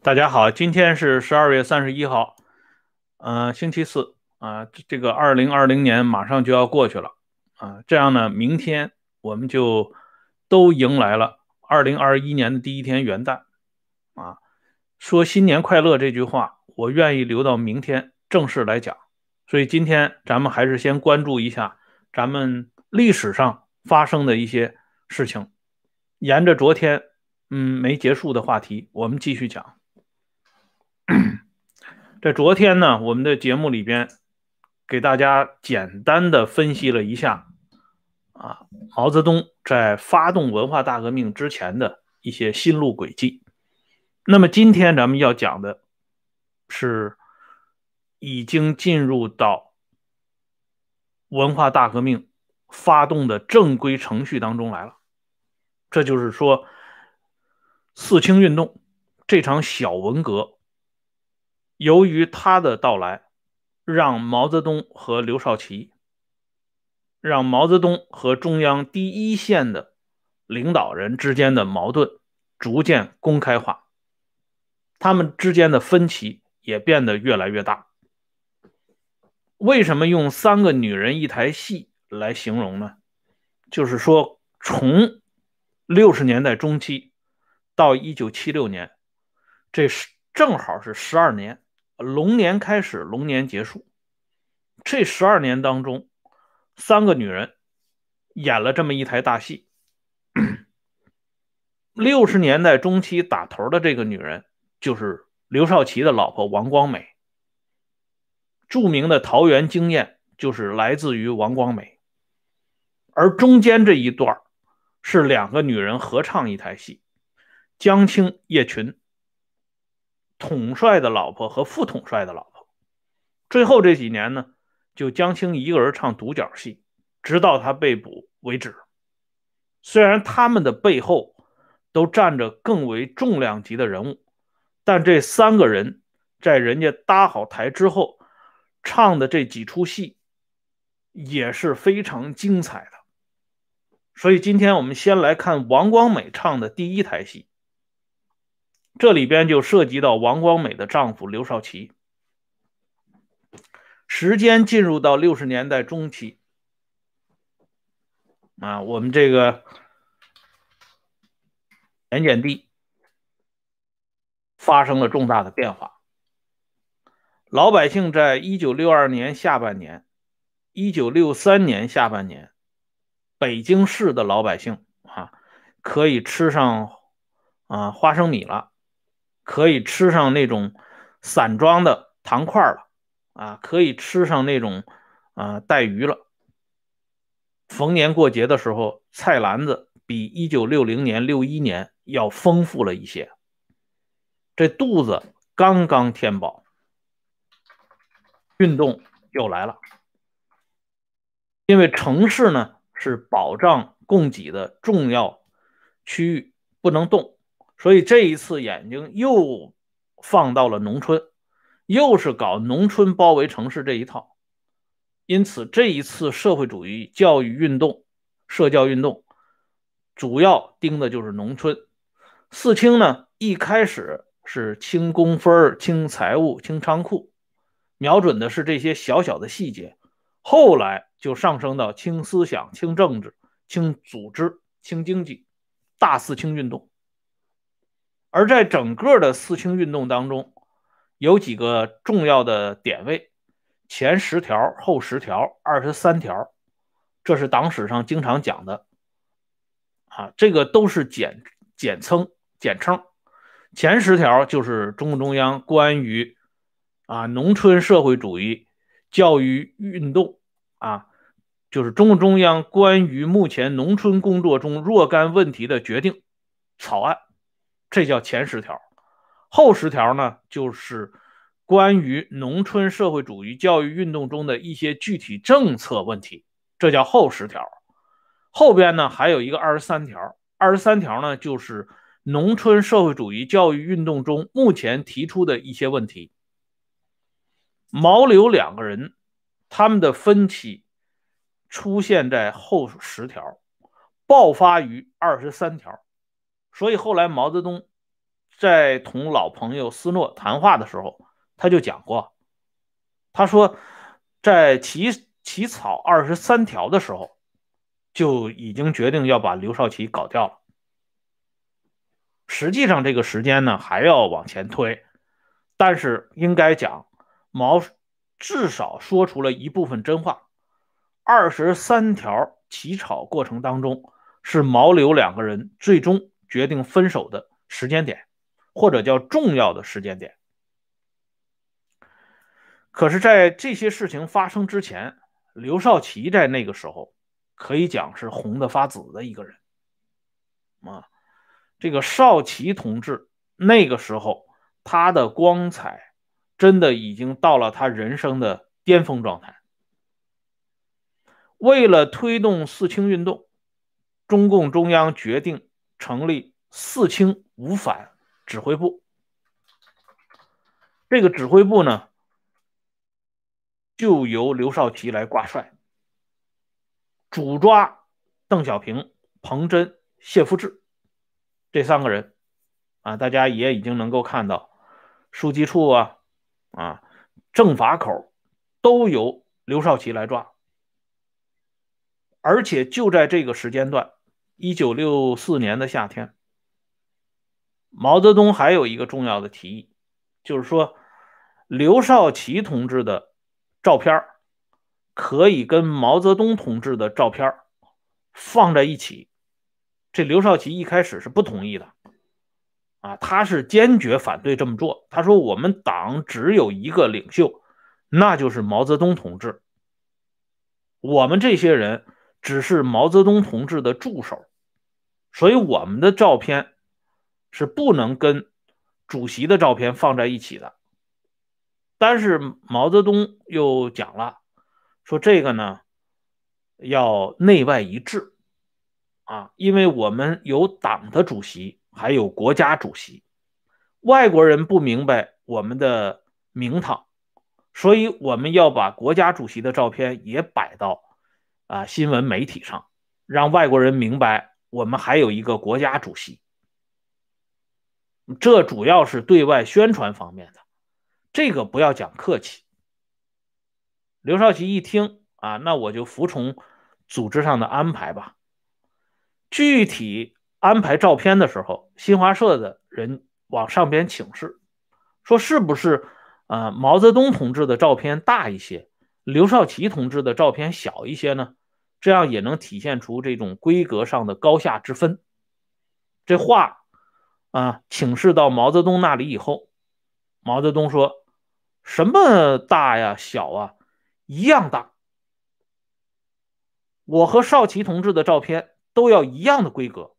大家好，今天是十二月三十一号，呃，星期四啊，这个二零二零年马上就要过去了啊，这样呢，明天我们就都迎来了二零二一年的第一天元旦啊。说新年快乐这句话，我愿意留到明天正式来讲，所以今天咱们还是先关注一下咱们历史上发生的一些事情，沿着昨天嗯没结束的话题，我们继续讲。在昨天呢，我们的节目里边给大家简单的分析了一下啊，毛泽东在发动文化大革命之前的一些心路轨迹。那么今天咱们要讲的是已经进入到文化大革命发动的正规程序当中来了。这就是说，四清运动这场小文革。由于他的到来，让毛泽东和刘少奇，让毛泽东和中央第一线的领导人之间的矛盾逐渐公开化，他们之间的分歧也变得越来越大。为什么用三个女人一台戏来形容呢？就是说，从六十年代中期到一九七六年，这是正好是十二年。龙年开始，龙年结束。这十二年当中，三个女人演了这么一台大戏。六十年代中期打头的这个女人，就是刘少奇的老婆王光美。著名的桃园经验就是来自于王光美。而中间这一段是两个女人合唱一台戏，江青、叶群。统帅的老婆和副统帅的老婆，最后这几年呢，就江青一个人唱独角戏，直到他被捕为止。虽然他们的背后都站着更为重量级的人物，但这三个人在人家搭好台之后唱的这几出戏也是非常精彩的。所以今天我们先来看王光美唱的第一台戏。这里边就涉及到王光美的丈夫刘少奇。时间进入到六十年代中期，啊，我们这个盐碱地发生了重大的变化。老百姓在一九六二年下半年、一九六三年下半年，北京市的老百姓啊，可以吃上啊花生米了。可以吃上那种散装的糖块了，啊，可以吃上那种啊带鱼了。逢年过节的时候，菜篮子比一九六零年、六一年要丰富了一些。这肚子刚刚填饱，运动又来了。因为城市呢是保障供给的重要区域，不能动。所以这一次眼睛又放到了农村，又是搞农村包围城市这一套。因此，这一次社会主义教育运动、社教运动，主要盯的就是农村。四清呢，一开始是清工分、清财务、清仓库，瞄准的是这些小小的细节。后来就上升到清思想、清政治、清组织、清经济，大四清运动。而在整个的四清运动当中，有几个重要的点位，前十条、后十条、二十三条，这是党史上经常讲的，啊，这个都是简简称简称。前十条就是中共中央关于啊农村社会主义教育运动啊，就是中共中央关于目前农村工作中若干问题的决定草案。这叫前十条，后十条呢，就是关于农村社会主义教育运动中的一些具体政策问题，这叫后十条。后边呢还有一个二十三条，二十三条呢就是农村社会主义教育运动中目前提出的一些问题。毛刘两个人他们的分歧出现在后十条，爆发于二十三条。所以后来毛泽东在同老朋友斯诺谈话的时候，他就讲过，他说在起起草二十三条的时候，就已经决定要把刘少奇搞掉了。实际上，这个时间呢还要往前推，但是应该讲，毛至少说出了一部分真话。二十三条起草过程当中，是毛刘两个人最终决定分手的时间点，或者叫重要的时间点。可是，在这些事情发生之前，刘少奇在那个时候可以讲是红的发紫的一个人啊。这个少奇同志那个时候，他的光彩真的已经到了他人生的巅峰状态。为了推动四清运动，中共中央决定成立四清五反指挥部。这个指挥部呢，就由刘少奇来挂帅，主抓邓小平、彭真、谢富治。这三个人啊，大家也已经能够看到，书记处啊，啊，政法口都由刘少奇来抓。而且就在这个时间段，一九六四年的夏天，毛泽东还有一个重要的提议，就是说，刘少奇同志的照片可以跟毛泽东同志的照片放在一起。这刘少奇一开始是不同意的，啊，他是坚决反对这么做。他说：“我们党只有一个领袖，那就是毛泽东同志。我们这些人只是毛泽东同志的助手，所以我们的照片是不能跟主席的照片放在一起的。”但是毛泽东又讲了，说这个呢要内外一致。啊，因为我们有党的主席，还有国家主席，外国人不明白我们的名堂，所以我们要把国家主席的照片也摆到啊新闻媒体上，让外国人明白我们还有一个国家主席。这主要是对外宣传方面的，这个不要讲客气。刘少奇一听啊，那我就服从组织上的安排吧。具体安排照片的时候，新华社的人往上边请示，说是不是啊毛泽东同志的照片大一些，刘少奇同志的照片小一些呢？这样也能体现出这种规格上的高下之分。这话啊请示到毛泽东那里以后，毛泽东说什么大呀小啊一样大，我和少奇同志的照片。都要一样的规格，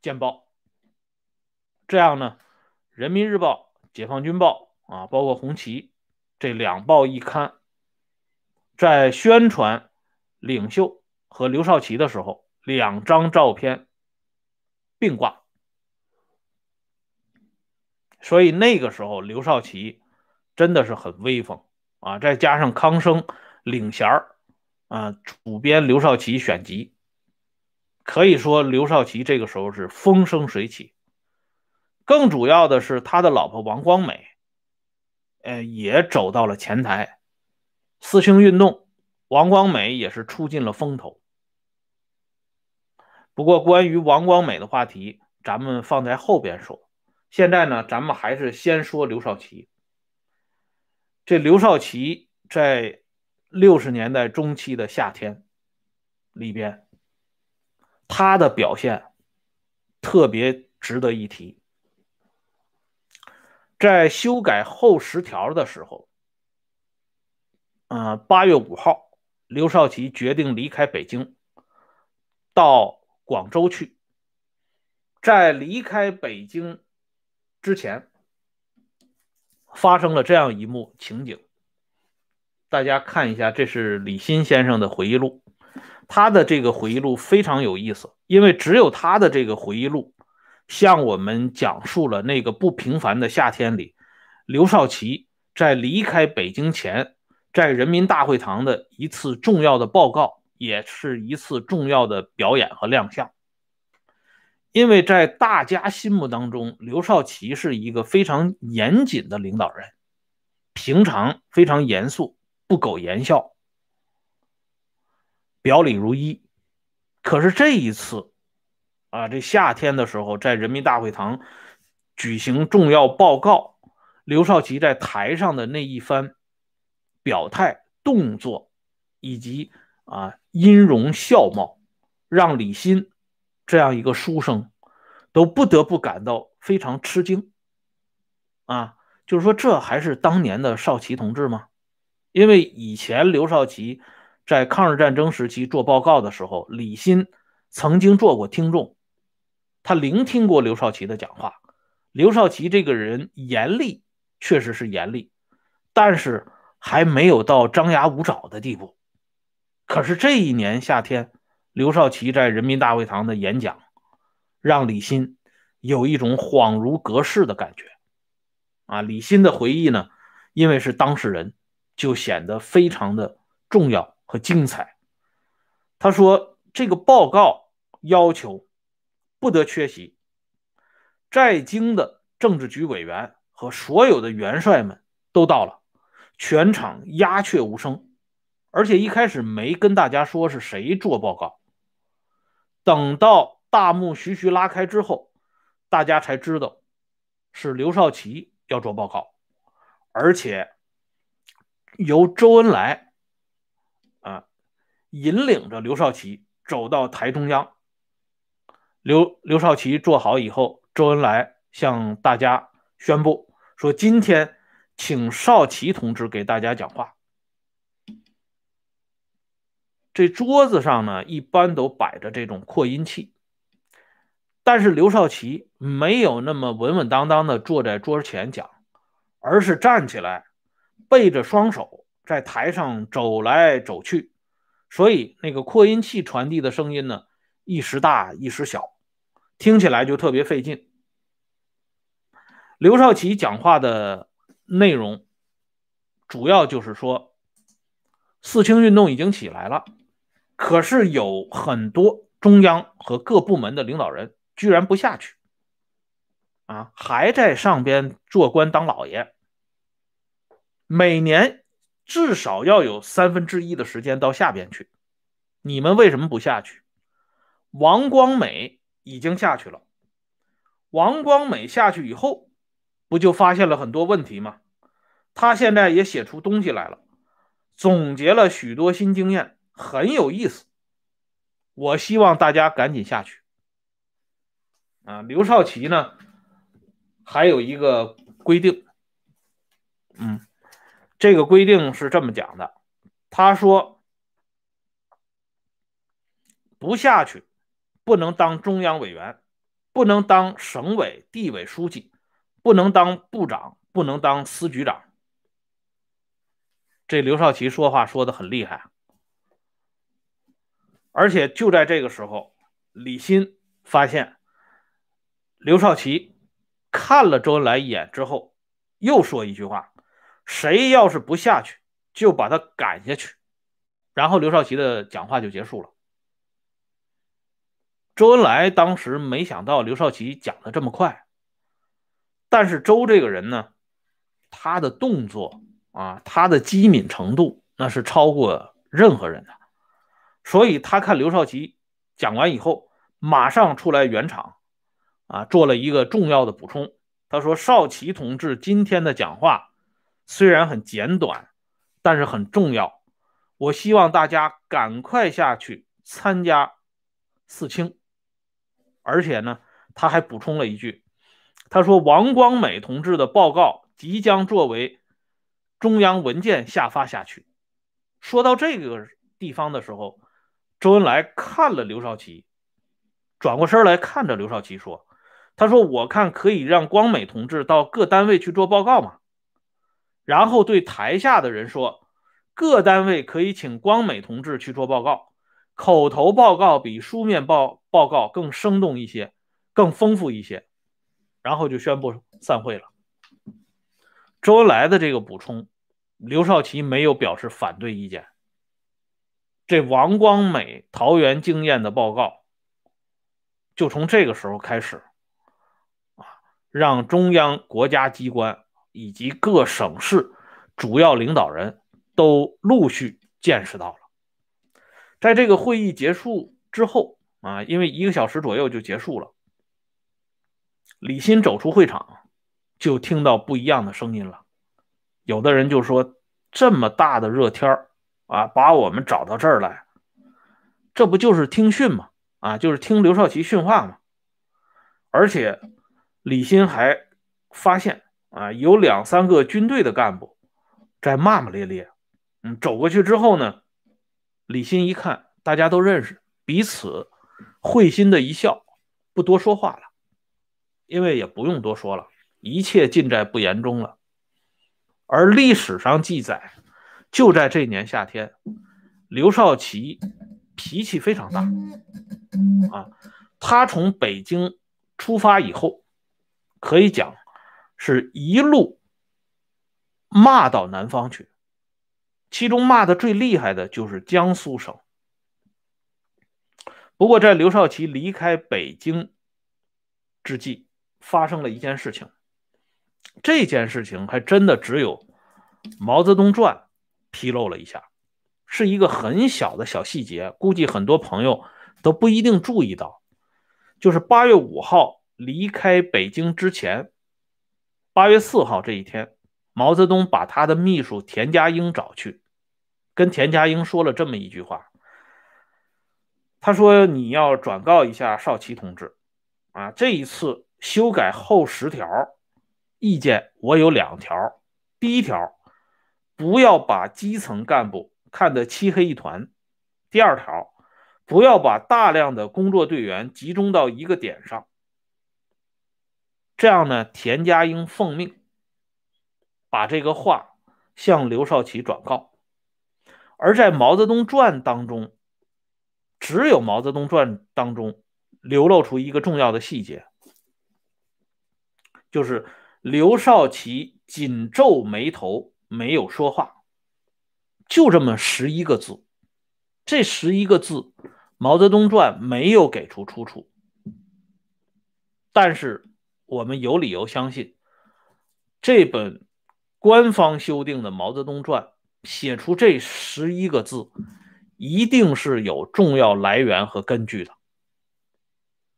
见报。这样呢，《人民日报》《解放军报》啊，包括《红旗》这两报一刊，在宣传领袖和刘少奇的时候，两张照片并挂。所以那个时候，刘少奇真的是很威风啊！再加上康生领衔啊，主编刘少奇选集。可以说，刘少奇这个时候是风生水起。更主要的是，他的老婆王光美，呃，也走到了前台。四星运动，王光美也是出尽了风头。不过，关于王光美的话题，咱们放在后边说。现在呢，咱们还是先说刘少奇。这刘少奇在六十年代中期的夏天里边。他的表现特别值得一提。在修改后十条的时候，嗯，八月五号，刘少奇决定离开北京，到广州去。在离开北京之前，发生了这样一幕情景，大家看一下，这是李欣先生的回忆录。他的这个回忆录非常有意思，因为只有他的这个回忆录向我们讲述了那个不平凡的夏天里，刘少奇在离开北京前，在人民大会堂的一次重要的报告，也是一次重要的表演和亮相。因为在大家心目当中，刘少奇是一个非常严谨的领导人，平常非常严肃，不苟言笑，表里如一。可是这一次，啊，这夏天的时候，在人民大会堂举行重要报告，刘少奇在台上的那一番表态、动作以及啊音容笑貌，让李欣。这样一个书生，都不得不感到非常吃惊，啊，就是说这还是当年的少奇同志吗？因为以前刘少奇在抗日战争时期做报告的时候，李欣曾经做过听众，他聆听过刘少奇的讲话。刘少奇这个人严厉，确实是严厉，但是还没有到张牙舞爪的地步。可是这一年夏天。刘少奇在人民大会堂的演讲，让李欣有一种恍如隔世的感觉。啊，李欣的回忆呢，因为是当事人，就显得非常的重要和精彩。他说：“这个报告要求不得缺席，在京的政治局委员和所有的元帅们都到了，全场鸦雀无声，而且一开始没跟大家说是谁做报告。”等到大幕徐徐拉开之后，大家才知道是刘少奇要做报告，而且由周恩来啊引领着刘少奇走到台中央。刘刘少奇坐好以后，周恩来向大家宣布说：“今天请少奇同志给大家讲话。”这桌子上呢，一般都摆着这种扩音器，但是刘少奇没有那么稳稳当当的坐在桌前讲，而是站起来，背着双手在台上走来走去，所以那个扩音器传递的声音呢，一时大一时小，听起来就特别费劲。刘少奇讲话的内容，主要就是说，四清运动已经起来了。可是有很多中央和各部门的领导人居然不下去，啊，还在上边做官当老爷。每年至少要有三分之一的时间到下边去，你们为什么不下去？王光美已经下去了，王光美下去以后，不就发现了很多问题吗？他现在也写出东西来了，总结了许多新经验。很有意思，我希望大家赶紧下去。啊，刘少奇呢，还有一个规定，嗯，这个规定是这么讲的，他说不下去，不能当中央委员，不能当省委地委书记，不能当部长，不能当司局长。这刘少奇说话说的很厉害。而且就在这个时候，李欣发现刘少奇看了周恩来一眼之后，又说一句话：“谁要是不下去，就把他赶下去。”然后刘少奇的讲话就结束了。周恩来当时没想到刘少奇讲的这么快，但是周这个人呢，他的动作啊，他的机敏程度那是超过任何人的。所以他看刘少奇讲完以后，马上出来圆场，啊，做了一个重要的补充。他说：“少奇同志今天的讲话虽然很简短，但是很重要。我希望大家赶快下去参加四清。而且呢，他还补充了一句，他说王光美同志的报告即将作为中央文件下发下去。说到这个地方的时候。”周恩来看了刘少奇，转过身来看着刘少奇说：“他说，我看可以让光美同志到各单位去做报告嘛。”然后对台下的人说：“各单位可以请光美同志去做报告，口头报告比书面报报告更生动一些，更丰富一些。”然后就宣布散会了。周恩来的这个补充，刘少奇没有表示反对意见。这王光美桃园经验的报告，就从这个时候开始，啊，让中央国家机关以及各省市主要领导人都陆续见识到了。在这个会议结束之后，啊，因为一个小时左右就结束了，李欣走出会场，就听到不一样的声音了。有的人就说：“这么大的热天啊，把我们找到这儿来，这不就是听训吗？”啊，就是听刘少奇训话嘛，而且李欣还发现啊，有两三个军队的干部在骂骂咧咧。嗯，走过去之后呢，李欣一看大家都认识，彼此会心的一笑，不多说话了，因为也不用多说了，一切尽在不言中了。而历史上记载，就在这年夏天，刘少奇脾气非常大。啊，他从北京出发以后，可以讲是一路骂到南方去，其中骂的最厉害的就是江苏省。不过，在刘少奇离开北京之际，发生了一件事情。这件事情还真的只有《毛泽东传》披露了一下，是一个很小的小细节，估计很多朋友。都不一定注意到，就是八月五号离开北京之前，八月四号这一天，毛泽东把他的秘书田家英找去，跟田家英说了这么一句话。他说：“你要转告一下少奇同志，啊，这一次修改后十条意见，我有两条。第一条，不要把基层干部看得漆黑一团；第二条。”不要把大量的工作队员集中到一个点上，这样呢？田家英奉命把这个话向刘少奇转告。而在《毛泽东传》当中，只有《毛泽东传》当中流露出一个重要的细节，就是刘少奇紧皱眉头，没有说话，就这么十一个字。这十一个字。《毛泽东传》没有给出出处，但是我们有理由相信，这本官方修订的《毛泽东传》写出这十一个字，一定是有重要来源和根据的。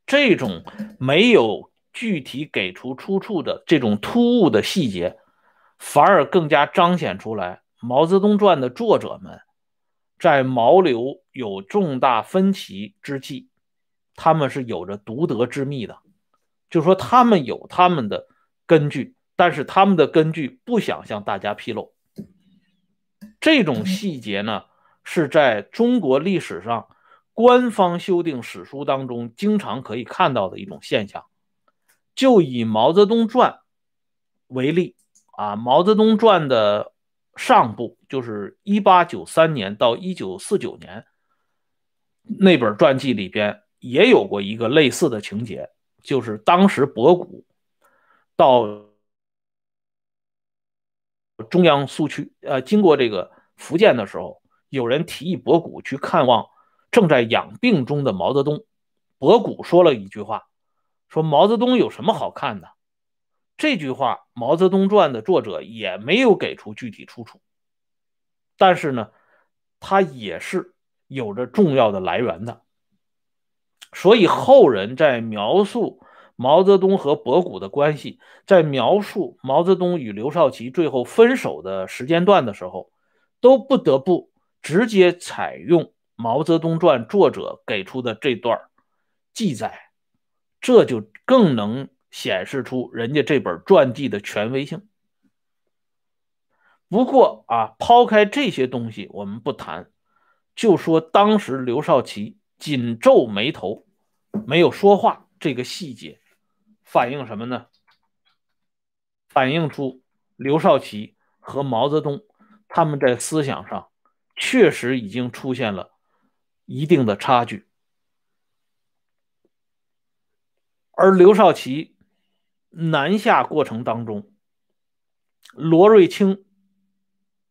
这种没有具体给出出处的这种突兀的细节，反而更加彰显出来，《毛泽东传》的作者们。在毛刘有重大分歧之际，他们是有着独得之秘的，就说他们有他们的根据，但是他们的根据不想向大家披露。这种细节呢，是在中国历史上官方修订史书当中经常可以看到的一种现象。就以《毛泽东传》为例啊，《毛泽东传》的。上部就是一八九三年到一九四九年那本传记里边也有过一个类似的情节，就是当时博古到中央苏区，呃，经过这个福建的时候，有人提议博古去看望正在养病中的毛泽东，博古说了一句话，说毛泽东有什么好看的？这句话，《毛泽东传》的作者也没有给出具体出处，但是呢，他也是有着重要的来源的。所以后人在描述毛泽东和博古的关系，在描述毛泽东与刘少奇最后分手的时间段的时候，都不得不直接采用《毛泽东传》作者给出的这段记载，这就更能。显示出人家这本传记的权威性。不过啊，抛开这些东西我们不谈，就说当时刘少奇紧皱眉头，没有说话这个细节，反映什么呢？反映出刘少奇和毛泽东他们在思想上确实已经出现了一定的差距，而刘少奇。南下过程当中，罗瑞卿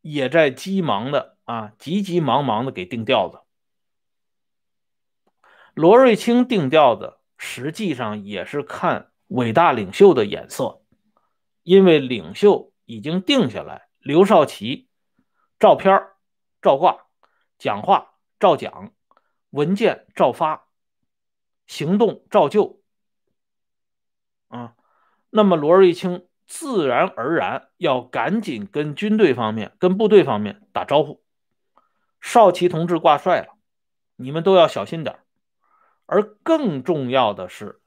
也在急忙的啊，急急忙忙的给定调子。罗瑞卿定调子实际上也是看伟大领袖的眼色，因为领袖已经定下来，刘少奇照片照挂，讲话照讲，文件照发，行动照旧。啊，那么罗瑞卿自然而然要赶紧跟军队方面、跟部队方面打招呼。少奇同志挂帅了，你们都要小心点而更重要的是，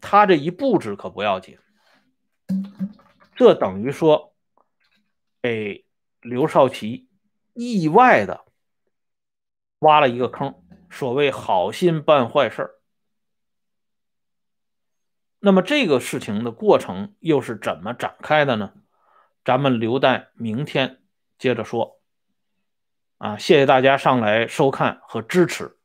他这一布置可不要紧，这等于说给刘少奇意外的挖了一个坑。所谓好心办坏事那么这个事情的过程又是怎么展开的呢？咱们留待明天接着说。啊，谢谢大家上来收看和支持。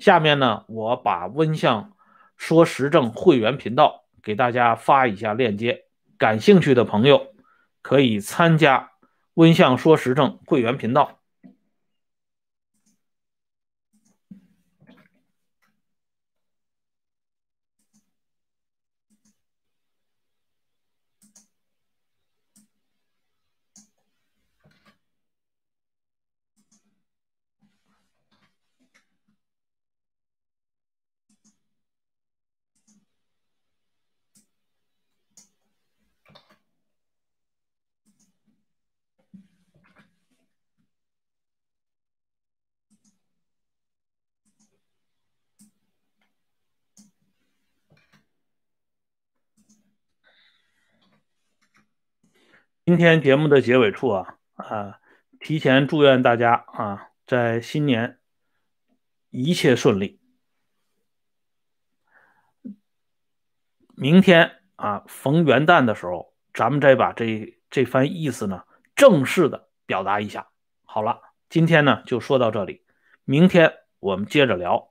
下面呢，我把温相说时政会员频道给大家发一下链接，感兴趣的朋友可以参加温相说时政会员频道。今天节目的结尾处啊啊，提前祝愿大家啊，在新年一切顺利。明天啊，逢元旦的时候，咱们再把这这番意思呢，正式的表达一下。好了，今天呢就说到这里，明天我们接着聊。